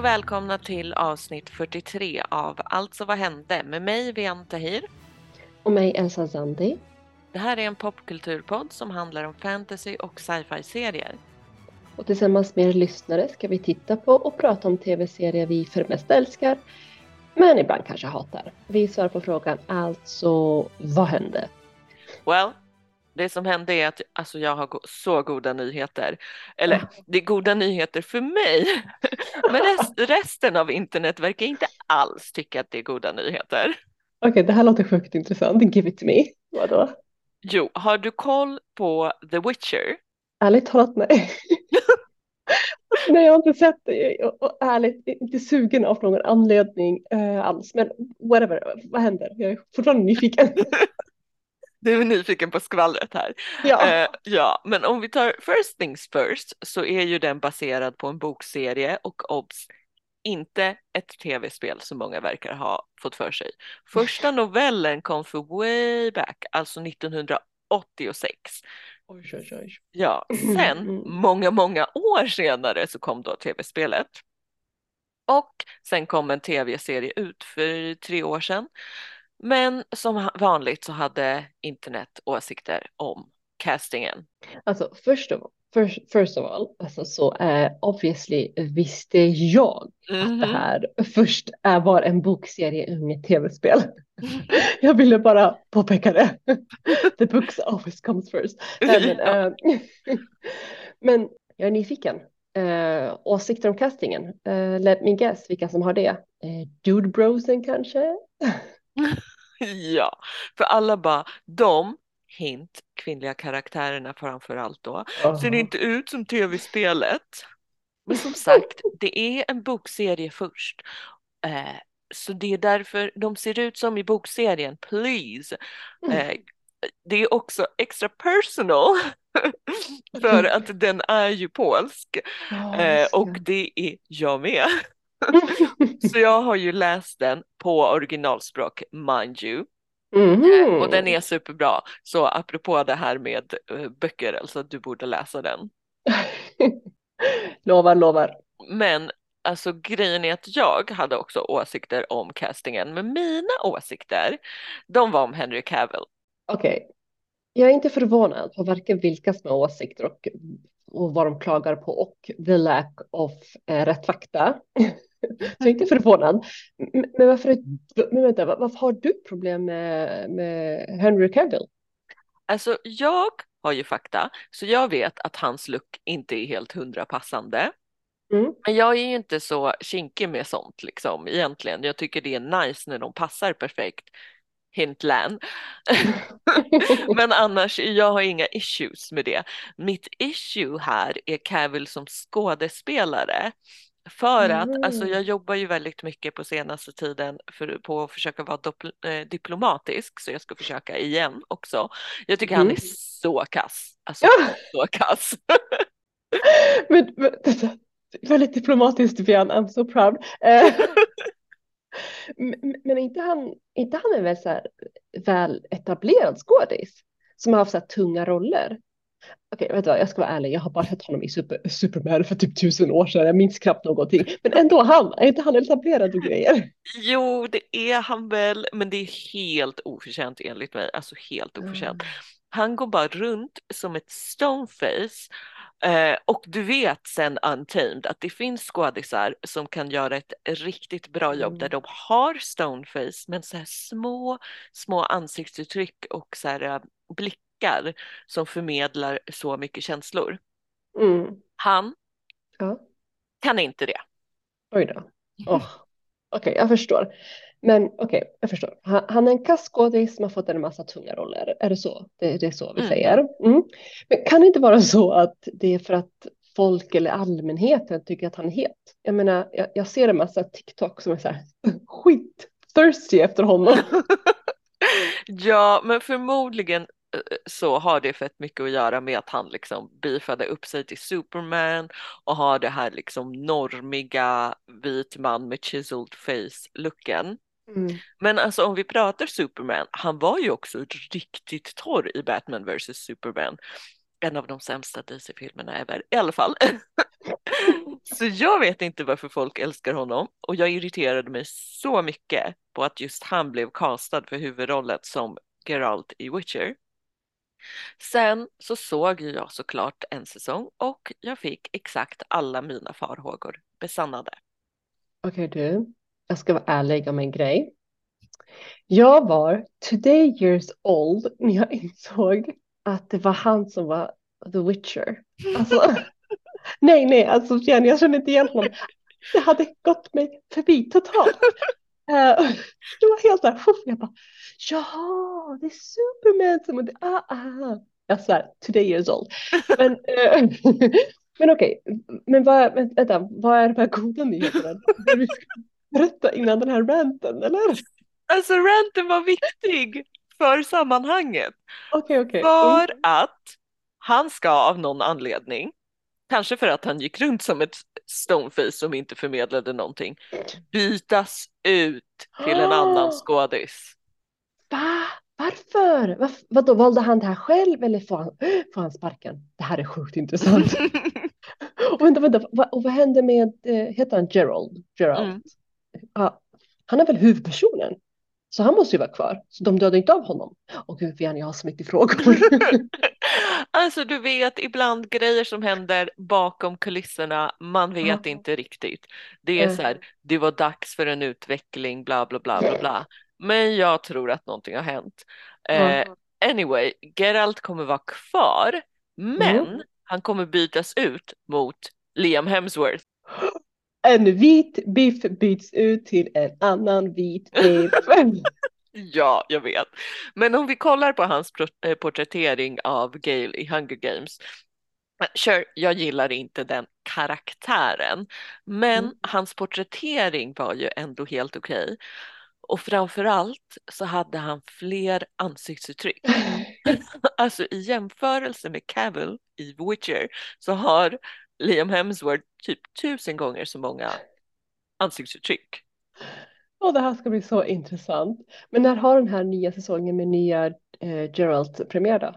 och välkomna till avsnitt 43 av Alltså vad hände med mig Vian Tahir. Och mig Elsa Zandi. Det här är en popkulturpodd som handlar om fantasy och sci-fi serier. Och tillsammans med er lyssnare ska vi titta på och prata om tv-serier vi för mest älskar, men ibland kanske hatar. Vi svarar på frågan alltså, vad hände? Well, det som hände är att alltså, jag har så goda nyheter. Eller det är goda nyheter för mig. Men rest, resten av internet verkar inte alls tycka att det är goda nyheter. Okej, okay, det här låter sjukt intressant. Give it to me. Vadå? Jo, har du koll på The Witcher? Ärligt talat nej. nej, jag har inte sett det och ärligt inte sugen av någon anledning eh, alls. Men whatever, vad händer? Jag är fortfarande nyfiken. Du är nyfiken på skvallret här. Ja. Uh, ja, men om vi tar First Things First så är ju den baserad på en bokserie och obs, inte ett tv-spel som många verkar ha fått för sig. Första novellen kom för way back, alltså 1986. Oj, oj, oj. Ja, sen mm. många, många år senare så kom då tv-spelet. Och sen kom en tv-serie ut för tre år sedan men som vanligt så hade internet åsikter om castingen. Alltså först av, first, first of all, alltså så uh, obviously visste jag mm -hmm. att det mhm. här först uh, var en bokserie, inget tv-spel. jag ville bara påpeka det. The books always comes first. Nej, men, uh, men jag är nyfiken. Uh, åsikter om castingen. Uh, let me guess vilka som har det. Uh, Dude Brosen kanske? ja, för alla bara, de, hint, kvinnliga karaktärerna framför allt då, uh -huh. ser inte ut som tv-spelet. Men som sagt, det är en bokserie först. Eh, så det är därför de ser ut som i bokserien, please. Eh, det är också extra personal för att den är ju polsk eh, och det är jag med. så jag har ju läst den på originalspråk, mind you. Mm. Och den är superbra. Så apropå det här med uh, böcker, alltså du borde läsa den. lovar, lovar. Men alltså grejen är att jag hade också åsikter om castingen, men mina åsikter, de var om Henry Cavill. Okej, okay. jag är inte förvånad på varken vilka som har åsikter och, och vad de klagar på och the lack of eh, rätt fakta. Så inte förvånad. Men varför, men vänta, varför har du problem med, med Henry Cavill? Alltså jag har ju fakta, så jag vet att hans look inte är helt hundra passande. Mm. Men jag är ju inte så kinkig med sånt liksom egentligen. Jag tycker det är nice när de passar perfekt. Hintland. Men annars, jag har inga issues med det. Mitt issue här är Cavill som skådespelare. För att mm. alltså, jag jobbar ju väldigt mycket på senaste tiden för, på att försöka vara eh, diplomatisk så jag ska försöka igen också. Jag tycker mm. han är så kass. Alltså ja. så kass. men, men, väldigt diplomatiskt Vian, I'm so proud. Eh, men, men inte han, inte han är väl så här väl etablerad skådis som har haft så här tunga roller? Okej, okay, vet du vad, jag ska vara ärlig, jag har bara sett honom i Super, Superman för typ tusen år sedan, jag minns knappt någonting. Men ändå han, är inte han etablerad och grejer? Jo, det är han väl, men det är helt oförtjänt enligt mig, alltså helt oförtjänt. Mm. Han går bara runt som ett stoneface eh, och du vet sen Untamed att det finns skådisar som kan göra ett riktigt bra jobb mm. där de har stoneface men så här små, små ansiktsuttryck och så här uh, blick blickar som förmedlar så mycket känslor. Mm. Han ja. kan inte det. Oj då. Oh. Okej, okay, jag förstår. Men okej, okay, jag förstår. Han, han är en kaskådis som har fått en massa tunga roller. Är det så? Det, det är så vi mm. säger. Mm. Men kan det inte vara så att det är för att folk eller allmänheten tycker att han är het? Jag menar, jag, jag ser en massa TikTok som är så här skit thirsty efter honom. ja, men förmodligen så har det fett mycket att göra med att han liksom beefade upp sig till Superman och har det här liksom normiga vit man med chiseled face looken. Mm. Men alltså om vi pratar Superman, han var ju också riktigt torr i Batman vs Superman. En av de sämsta DC-filmerna ever, i alla fall. Så jag vet inte varför folk älskar honom och jag irriterade mig så mycket på att just han blev castad för huvudrollen som Geralt i Witcher. Sen så såg jag såklart en säsong och jag fick exakt alla mina farhågor besannade. Okej okay, du, jag ska vara ärlig om en grej. Jag var today years old när jag insåg att det var han som var The Witcher. Alltså, nej, nej, alltså jag känner inte igen honom. Det hade gått mig förbi totalt. Uh, det var helt där, jag bara, jaha, det är Superman som, det, ah, ah. Jag svär, today years old. Men, uh, men okej, okay. men vad, vänta, vad är de här goda nyheterna? Du ska berätta innan den här ranten, eller? Alltså ranten var viktig för sammanhanget. Okay, okay. För mm. att han ska av någon anledning, kanske för att han gick runt som ett stoneface som inte förmedlade någonting, bytas ut till en annan skådis. Va? Varför? Var, vadå, valde han det här själv eller får han, får han sparken? Det här är sjukt intressant. och vänta, vänta, vad, och vad hände med, eh, heter han Gerald? Gerald? Mm. Ja, han är väl huvudpersonen? Så han måste ju vara kvar. Så de dödade inte av honom. Åh gud, Vian, jag har så mycket frågor. alltså du vet ibland grejer som händer bakom kulisserna, man vet mm. inte riktigt. Det är mm. så här, det var dags för en utveckling, bla bla bla bla bla. Men jag tror att någonting har hänt. Mm. Uh, anyway, Geralt kommer vara kvar, men mm. han kommer bytas ut mot Liam Hemsworth. En vit biff byts ut till en annan vit biff. ja, jag vet. Men om vi kollar på hans eh, porträttering av Gale i Hunger Games. Sure, jag gillar inte den karaktären, men mm. hans porträttering var ju ändå helt okej. Okay. Och framförallt så hade han fler ansiktsuttryck. alltså i jämförelse med Cavill i Witcher så har Liam Hemsworth typ tusen gånger så många ansiktsuttryck. Och det här ska bli så intressant. Men när har den här nya säsongen med nya eh, Geralt premiär då?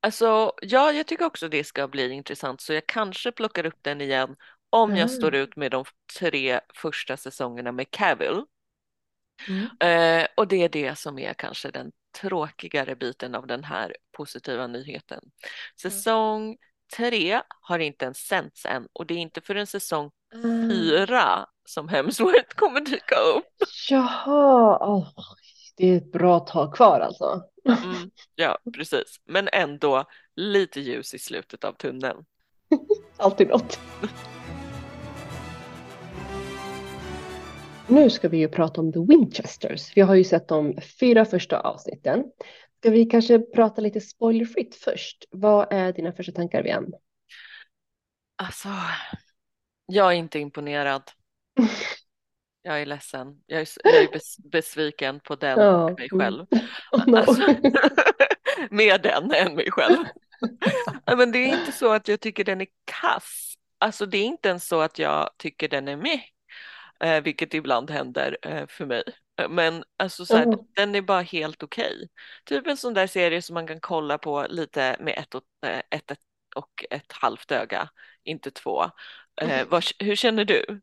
Alltså, ja, jag tycker också det ska bli intressant så jag kanske plockar upp den igen om mm. jag står ut med de tre första säsongerna med Cavill. Mm. Eh, och det är det som är kanske den tråkigare biten av den här positiva nyheten. Säsong tre har inte ens sänds än och det är inte förrän säsong mm. fyra som Hemsworth kommer dyka upp. Jaha, oh, det är ett bra tag kvar alltså. Mm, ja, precis. Men ändå lite ljus i slutet av tunneln. Alltid något. Nu ska vi ju prata om The Winchesters. Vi har ju sett de fyra första avsnitten. Ska vi kanske prata lite spoilerfritt först? Vad är dina första tankar, Vian? Alltså, jag är inte imponerad. Jag är ledsen. Jag är, jag är bes, besviken på den oh. och mig själv. Oh, no. alltså, mer den än mig själv. Men det är inte så att jag tycker den är kass. Alltså det är inte ens så att jag tycker den är med, eh, vilket ibland händer eh, för mig. Men alltså så här, mm. den är bara helt okej. Okay. Typ en sån där serie som man kan kolla på lite med ett och eh, ett, ett, och ett halvt öga, inte två. Eh, mm. var, hur känner du?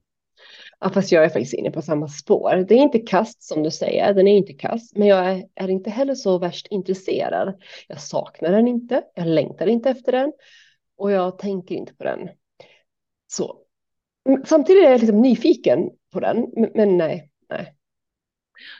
Ja, fast jag är faktiskt inne på samma spår. Det är inte kast som du säger, den är inte kast, men jag är, är inte heller så värst intresserad. Jag saknar den inte, jag längtar inte efter den och jag tänker inte på den. Så samtidigt är jag liksom nyfiken på den, men, men nej, nej.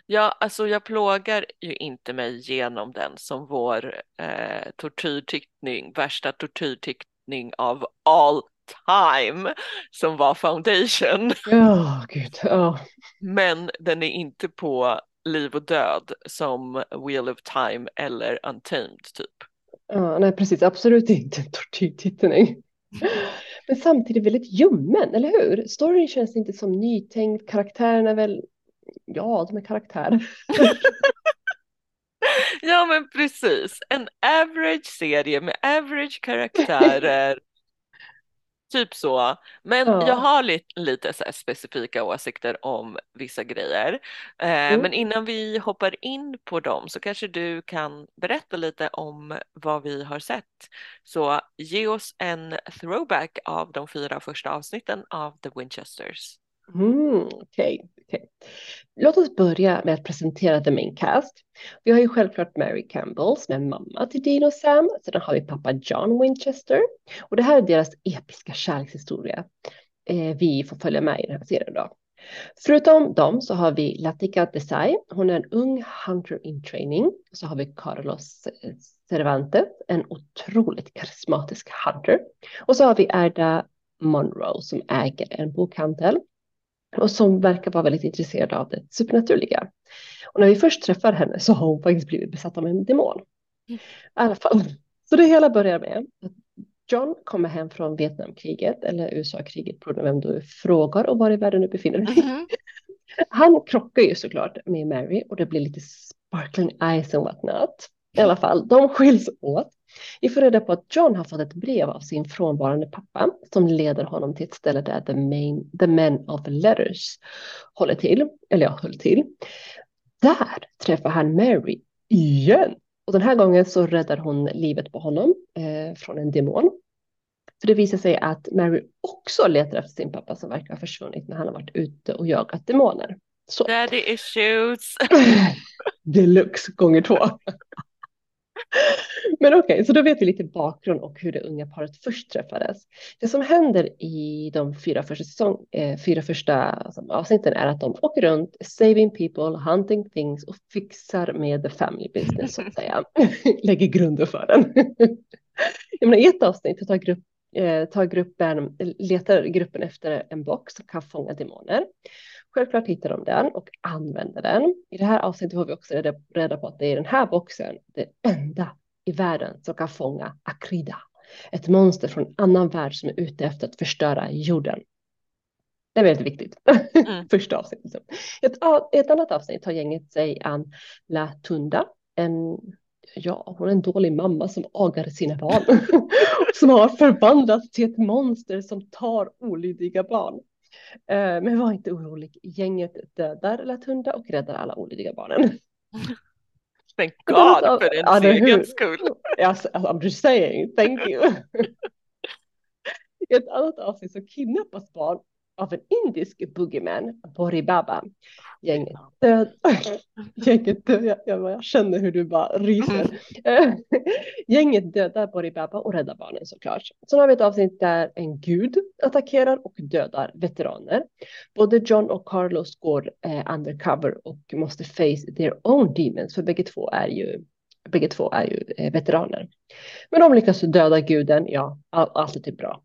Ja, alltså jag plågar ju inte mig genom den som vår eh, tortyrtickning, värsta tortyrtickning av all time som var Foundation. Oh, gud. Oh. Men den är inte på liv och död som Wheel of Time eller Untamed typ. Ja, nej, precis, absolut inte en tortyrtittning. Men samtidigt väldigt ljummen, eller hur? Storyn känns inte som nytänkt, karaktärerna är väl ja, de är karaktärer. ja, men precis. En average serie med average karaktärer Typ så. Men Ja. jag har lite, lite så specifika åsikter om vissa grejer. Eh, Mm. Men innan vi hoppar in på dem så kanske du kan berätta lite om vad vi har sett. Så ge oss en throwback av de fyra första avsnitten av The Winchesters. Mm, okay, okay. Låt oss börja med att presentera the main cast. Vi har ju självklart Mary Campbell som är mamma till Dean och Sam. Sedan har vi pappa John Winchester. Och det här är deras episka kärlekshistoria. Eh, vi får följa med i den här serien då. Förutom dem så har vi Latika Desai. Hon är en ung hunter in training. Så har vi Carlos eh, Cervantes, en otroligt karismatisk hunter. Och så har vi Erda Monroe som äger en bokhandel och som verkar vara väldigt intresserad av det supernaturliga. Och när vi först träffar henne så har hon faktiskt blivit besatt av en demon. I alla fall. Så det hela börjar med att John kommer hem från Vietnamkriget eller USA-kriget beroende på vem du frågar och var i världen du befinner dig. Mhm. Han krockar ju såklart med Mary och det blir lite sparkling eyes och whatnot. I alla fall, de skiljs åt. Vi får reda på att John har fått ett brev av sin frånvarande pappa som leder honom till ett ställe där the, main, the men of letters håller till. Eller ja, höll till. Där träffar han Mary igen. Och den här gången så räddar hon livet på honom eh, från en demon. För det visar sig att Mary också letar efter sin pappa som verkar ha försvunnit när han har varit ute och jagat demoner. Så Daddy issues. deluxe gånger två. Men okej, så då vet vi lite bakgrund och hur det unga paret först träffades. Det som händer i de fyra första, säsong, eh, fyra första alltså, avsnitten är att de åker runt, saving people, hunting things och fixar med the family business så att säga. Lägger grunden för den. Jag menar, I ett avsnitt tar, grupp, eh, tar gruppen, letar gruppen efter en box som kan fånga demoner. Självklart hittar de den och använder den. I det här avsnittet får vi också reda, reda på att det är den här boxen, det enda i världen som kan fånga Akrida. Ett monster från en annan värld som är ute efter att förstöra jorden. Det är väldigt viktigt. Mm. Första avsnittet. Ett, ett annat avsnitt har gänget sig an La Tunda. En, ja, hon är en dålig mamma som agar sina barn. som har förvandlats till ett monster som tar olydiga barn. Eh, Men var inte orolig, gänget dödar Latunda och räddar alla olydiga barnen. Thank God för hur- segens skull. Yes, I'm just saying, thank you. I ett annat avsnitt så kidnappas barn av en indisk boogeyman, Bori Baba. Gänget död. Gänget död. Jag, jag, jag känner hur du bara ryser. Eh, Gänget dödar Bori Baba och räddar barnen såklart. Sen har vi ett avsnitt där en gud attackerar och dödar veteraner. Både John och Carlos går eh, undercover och måste face their own demons för bägge två är ju Bägge två är ju eh, veteraner. Men de lyckas döda guden, ja, all, allt är typ bra.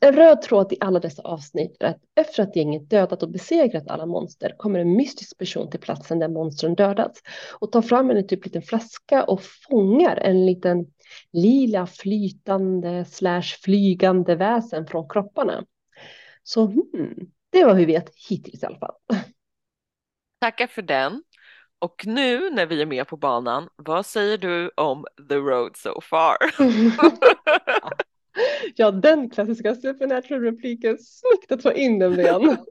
En röd tråd i alla dessa avsnitt är att efter att gänget dödat och besegrat alla monster kommer en mystisk person till platsen där monstren dödats och tar fram en typ liten flaska och fångar en liten lila flytande slash flygande väsen från kropparna. Så hmm, det var hur vi vet hittills i alla fall. Tackar för den. Och nu när vi är med på banan, vad säger du om the road so far? Ja, den klassiska supernatural-repliken. Snyggt att få in den igen.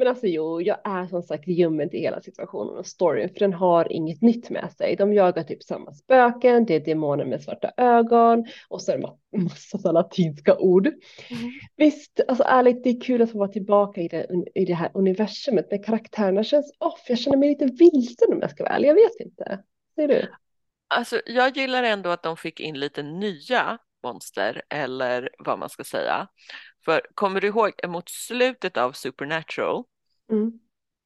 Men alltså jo, jag är som sagt ljummen till hela situationen och storyn för den har inget nytt med sig. De jagar typ samma spöken, det är demoner med svarta ögon och så är det ma- massa så latinska ord. Visst, alltså ärligt, det är kul att få vara tillbaka i det, i det här universumet, men karaktärerna känns off. Jag känner mig lite vilsen om jag ska vara ärlig, jag vet inte. Ser du? Alltså, jag gillar ändå att de fick in lite nya monster eller vad man ska säga. För kommer du ihåg mot slutet av Supernatural Mm.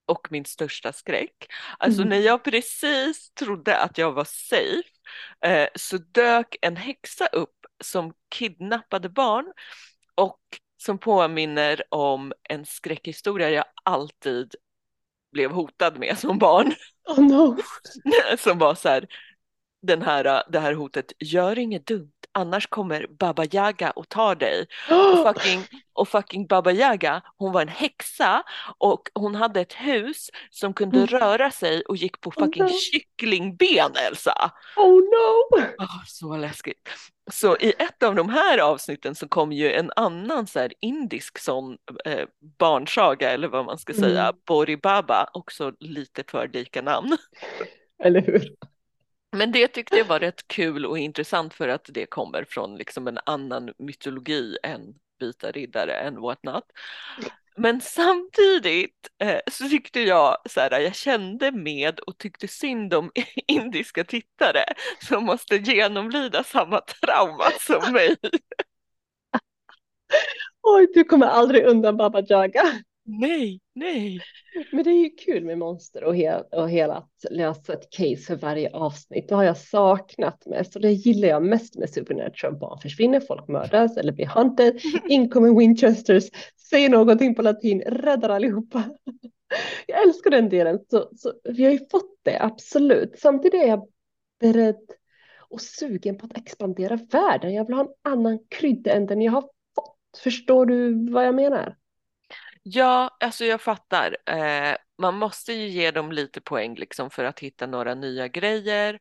och min största skräck, alltså Mm. när jag precis trodde att jag var safe eh, så dök en häxa upp som kidnappade barn och som påminner om en skräckhistoria jag alltid blev hotad med som barn. Oh no. som var så här, den här, det här hotet, gör inget dumt, annars kommer Baba Yaga och tar dig. Och fucking Och fucking Baba Yaga, hon var en häxa och hon hade ett hus som kunde Mm. röra sig och gick på Oh fucking no. kycklingben Elsa. Oh no! Åh, så läskigt. Så i ett av de här avsnitten så kom ju en annan så här indisk sån eh, barnsaga eller vad man ska Mm. säga, Bori Baba, också lite för lika namn. Eller hur? Men det tyckte jag var rätt kul och intressant för att det kommer från liksom en annan mytologi än vita riddare än whatnot. Men samtidigt eh, så tyckte jag så här, jag kände med och tyckte synd om indiska tittare som måste genomlida samma trauma som mig. Oj, du kommer aldrig undan Baba Jaga. Nej, nej. Men det är ju kul med monster och, he och hela att lösa ett case för varje avsnitt. Det har jag saknat mest och det gillar jag mest med Supernatural. Barn försvinner, folk mördas eller blir hunted. In kommer Winchesters, säger någonting på latin, räddar allihopa. Jag älskar den delen. Så, så vi har ju fått det, absolut. Samtidigt är jag beredd och sugen på att expandera världen. Jag vill ha en annan krydda än den jag har fått. Förstår du vad jag menar? Ja, alltså jag fattar. Eh, man måste ju ge dem lite poäng liksom för att hitta några nya grejer.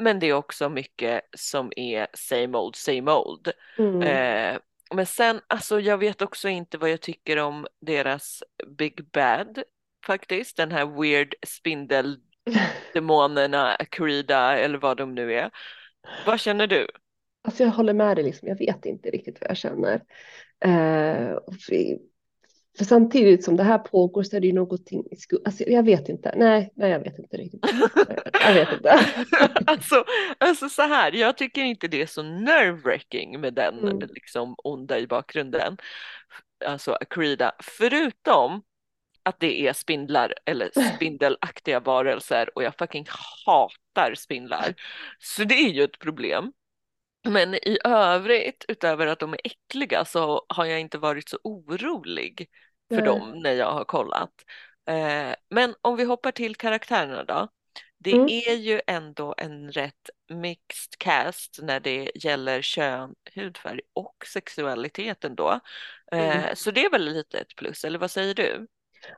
Men det är också mycket som är same old, same old. Mm. Eh, men sen, alltså jag vet också inte vad jag tycker om deras Big Bad faktiskt. Den här weird spindeldemonerna, Akrida eller vad de nu är. Vad känner du? Alltså jag håller med dig, liksom. jag vet inte riktigt vad jag känner. Eh, för, samtidigt som det här pågår så är det ju någonting i alltså jag vet inte, nej, nej jag vet inte riktigt. Jag vet inte. alltså, alltså så här, jag tycker inte det är så nerve-wracking med den Mm. liksom onda i bakgrunden. Alltså Akrida, förutom att det är spindlar eller spindelaktiga varelser och jag fucking hatar spindlar. Så det är ju ett problem. Men i övrigt, utöver att de är äckliga, så har jag inte varit så orolig för Nej. dem när jag har kollat. Eh, men om vi hoppar till karaktärerna då. Det Mm. är ju ändå en rätt mixed cast när det gäller kön, hudfärg och sexualitet ändå. Eh, Mm. Så det är väl lite ett plus, eller vad säger du?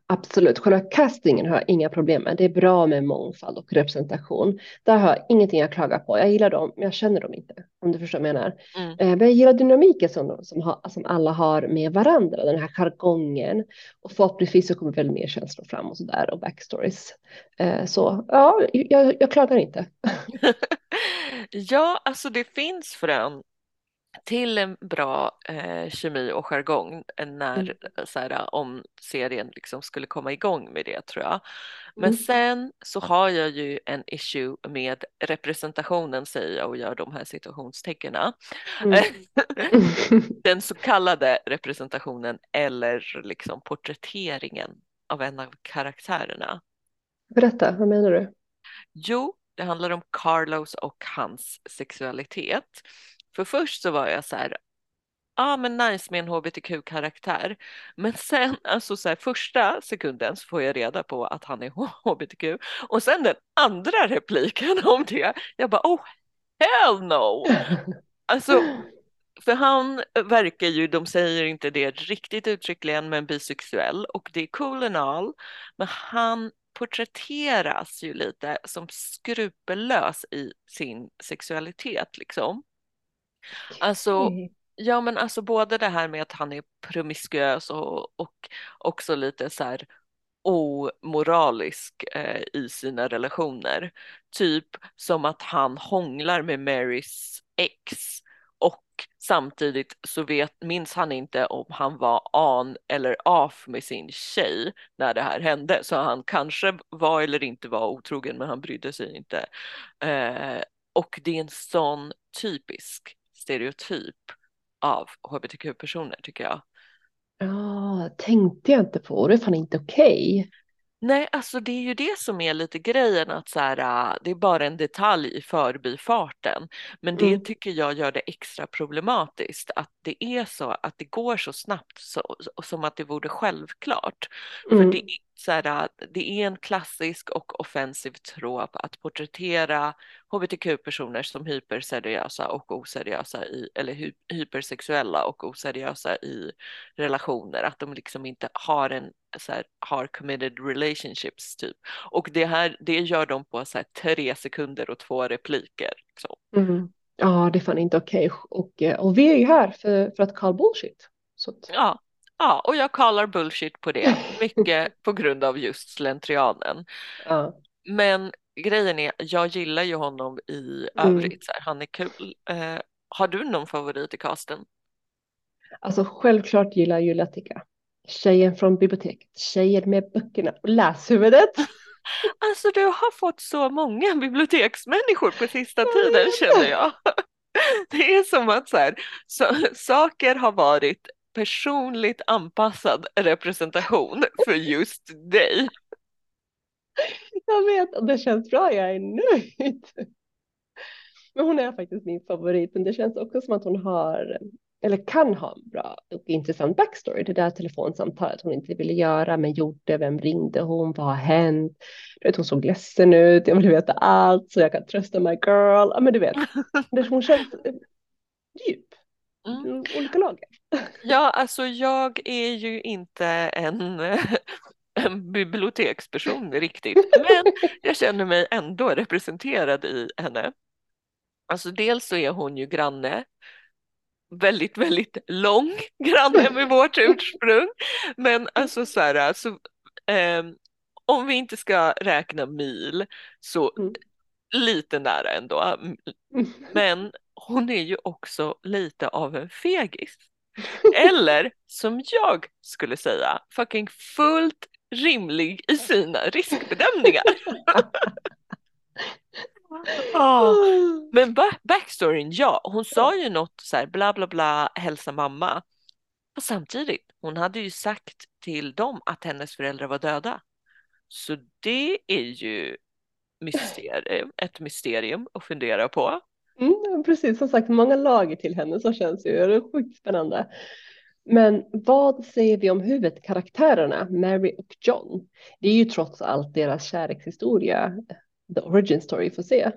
Absolut, själva castingen har jag inga problem med. Det är bra med mångfald och representation. Där har jag ingenting att klaga på. Jag gillar dem, men jag känner dem inte. Om du förstår vad jag menar. Mm. Eh, Men jag gillar dynamiken som, som, har, som alla har med varandra. Den här jargongen. Och förhoppningsvis så kommer väl mer känslor fram och sådär. Och backstories. Eh, Så ja, jag, jag klagar inte. Ja, alltså det finns frön till en bra eh, kemi och jargong när Mm. så här, om serien liksom skulle komma igång med det tror jag. Men Mm. sen så har jag ju en issue med representationen säger jag och gör de här situationstecknen. Mm. Den så kallade representationen eller liksom porträtteringen av en av karaktärerna. Berätta, vad menar du? Jo, det handlar om Carlos och hans sexualitet. För först så var jag så här, ja ah, men nice med en hbtq-karaktär. Men sen, alltså så här, första sekunden så får jag reda på att han är hbtq. Och sen den andra repliken om det, jag bara oh hell no! Alltså, för han verkar ju, de säger inte det riktigt uttryckligen, men bisexuell och det är cool and all. Men han porträtteras ju lite som skrupellös i sin sexualitet liksom. Alltså, Okej. ja men alltså både det här med att han är promiskuös och, och också lite så här omoralisk eh, i sina relationer. Typ som att han hånglar med Marys ex och samtidigt så vet, minns han inte om han var on eller off med sin tjej när det här hände. Så han kanske var eller inte var otrogen men han brydde sig inte. Eh, och det är en sån typisk stereotyp av hbtq-personer tycker jag. Ja, tänkte jag inte på. Det är fan inte okej. Nej, alltså det är ju det som är lite grejen att så här, äh, det är bara en detalj i förbifarten. Men det Mm. tycker jag gör det extra problematiskt att det är så att det går så snabbt så, som att det vore självklart. För Mm. det, så här, det är en klassisk och offensiv trop att porträttera hbtq-personer som hyperseriösa och oseriösa i, eller hy, hypersexuella och oseriösa i relationer, att de liksom inte har en så här, har committed relationships typ. Och det här, det gör de på så här, tre sekunder och två repliker. Så. Mm. Ja, det är fan inte okej. Okay. Och, och vi är ju här för, för att call bullshit. Så. Ja, Ja, och jag kallar bullshit på det, mycket på grund av just slentrianen. Ja. Men grejen är, jag gillar ju honom i mm. övrigt, så här, han är kul. Eh, har du någon favorit i casten? Alltså självklart gillar jag Latika. Tjejen från biblioteket, tjejen med böckerna och läshuvudet. Alltså du har fått så många biblioteksmänniskor på sista tiden känner jag. Det är som att så här, så, saker har varit personligt anpassad representation för just dig. Jag vet och det känns bra, jag är nöjd. Men hon är faktiskt min favorit, men det känns också som att hon har, eller kan ha en bra och intressant backstory. Det där telefonsamtalet hon inte ville göra, men gjorde, vem ringde hon, vad har hänt? Du vet, hon såg ledsen ut, jag vill veta allt så jag kan trösta my girl. Ja, men du vet, hon känns djup. Mm. Olika lager. Ja, alltså jag är ju inte en, en biblioteksperson riktigt, men jag känner mig ändå representerad i henne. Alltså dels så är hon ju granne, väldigt, väldigt lång granne med vårt ursprung, men alltså så här, alltså, eh, om vi inte ska räkna mil så mm. lite nära ändå. Men hon är ju också lite av en fegis. Eller som jag skulle säga, fucking fullt rimlig i sina riskbedömningar. oh. Men backstoryn, ja, hon sa ju något så här bla bla bla, hälsa mamma. Och samtidigt, hon hade ju sagt till dem att hennes föräldrar var döda. Så det är ju mysterium, ett mysterium att fundera på. Mm, precis, som sagt många lager till henne så känns ju sjukt spännande. Men vad säger vi om huvudkaraktärerna Mary och John? Det är ju trots allt deras kärlekshistoria, the origin story, får se.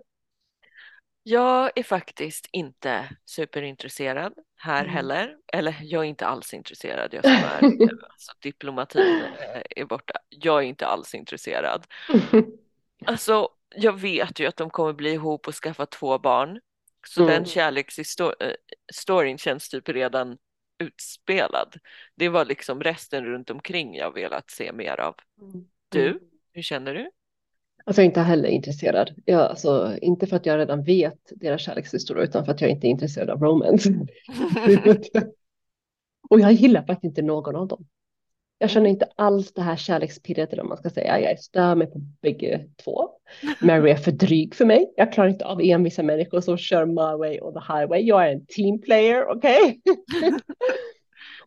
Jag är faktiskt inte superintresserad här mm. heller. Eller jag är inte alls intresserad. Jag som är, alltså, diplomatin är borta. Jag är inte alls intresserad. Alltså, jag vet ju att de kommer bli ihop och skaffa två barn. Så mm. den kärleksstoryn känns typ redan utspelad. Det var liksom resten runt omkring jag velat se mer av. Mm. Du, mm. hur känner du? Alltså jag är inte heller intresserad. Jag, alltså, inte för att jag redan vet deras kärlekshistoria utan för att jag inte är intresserad av romance. och jag gillar faktiskt inte någon av dem. Jag känner inte alls det här kärlekspirret eller man ska säga. Jag stör mig på bägge två. Mary är för dryg för mig. Jag klarar inte av envisa människor som kör my way or the highway. Jag är en team player, okej? Okay?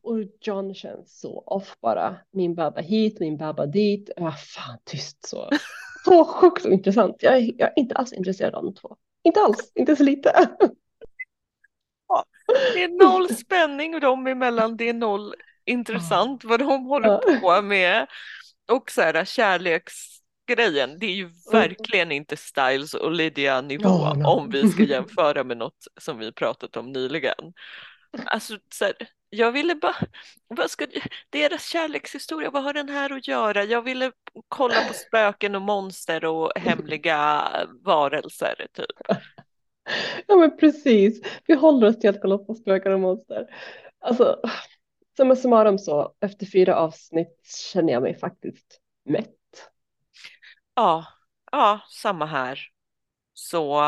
och John känns så off bara. Min babba hit, min babba dit. Ah, fan, tyst så. Så sjukt och intressant. Jag är, jag är inte alls intresserad av de två. Inte alls, inte så lite. Det är noll spänning dem emellan, det är noll intressant vad de håller på med. Och så här kärleksgrejen, det är ju verkligen inte Styles och Lydia nivå oh, no. om vi ska jämföra med något som vi pratat om nyligen. Alltså så här, jag ville bara, vad ska, deras kärlekshistoria, vad har den här att göra? Jag ville kolla på spöken och monster och hemliga varelser typ. Ja men precis, vi håller oss till att kolla på spöken och monster. Alltså, Summa summarum så, efter fyra avsnitt känner jag mig faktiskt mätt. Ja, ja, samma här. Så,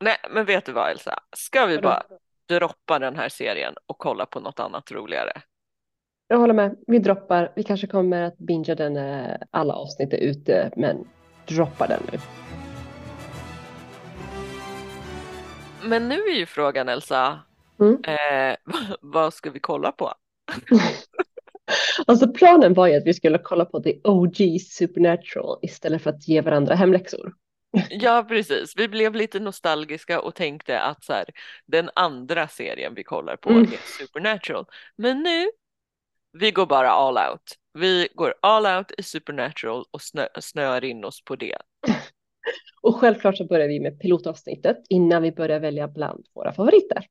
nej, men vet du vad Elsa? Ska vi bara droppa den här serien och kolla på något annat roligare? Jag håller med. Vi droppar. Vi kanske kommer att bingea den när alla avsnitt är ute, men droppa den nu. Men nu är ju frågan Elsa, mm. eh, vad ska vi kolla på? alltså planen var ju att vi skulle kolla på The OG Supernatural istället för att ge varandra hemläxor. Ja, precis. Vi blev lite nostalgiska och tänkte att så här, den andra serien vi kollar på mm. är Supernatural. Men nu Vi går bara all out. Vi går all out i Supernatural och snö, snöar in oss på det. och självklart så börjar vi med pilotavsnittet innan vi börjar välja bland våra favoriter.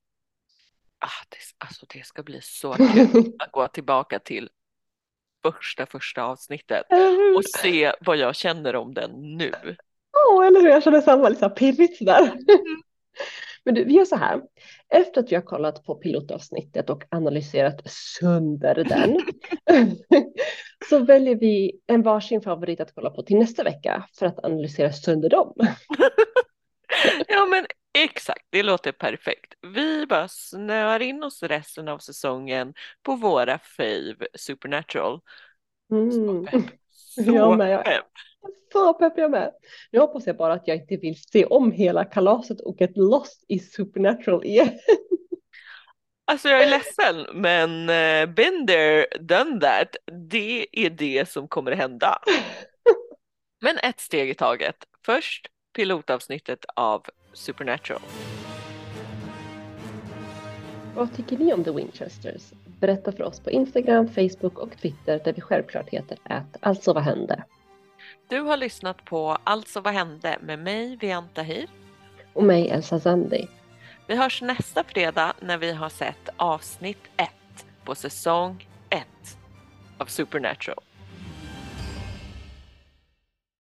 Ah, det, alltså det ska bli så kul att gå tillbaka till första första avsnittet och se vad jag känner om den nu. Ja, oh, eller hur? Jag känner samma, lite pirrigt sådär. Mm. Men du, vi gör så här. Efter att vi har kollat på pilotavsnittet och analyserat sönder den så väljer vi en varsin favorit att kolla på till nästa vecka för att analysera sönder dem. ja men exakt, det låter perfekt. Vi bara snöar in oss resten av säsongen på våra fave Supernatural. Mm. Så pepp. Så jag med. pepp. Så pepp jag med. Nu hoppas jag bara att jag inte vill se om hela kalaset och ett lost i Supernatural igen. Alltså jag är ledsen men uh, been there, done that. Det är det som kommer hända. Men ett steg i taget. Först pilotavsnittet av Supernatural. Vad tycker ni om The Winchesters? Berätta för oss på Instagram, Facebook och Twitter där vi självklart heter att Alltså vad hände? Du har lyssnat på Alltså vad hände med mig, Vianta Hir. Och mig, Elsa Zandi. Vi hörs nästa fredag när vi har sett avsnitt 1 på säsong 1 av Supernatural.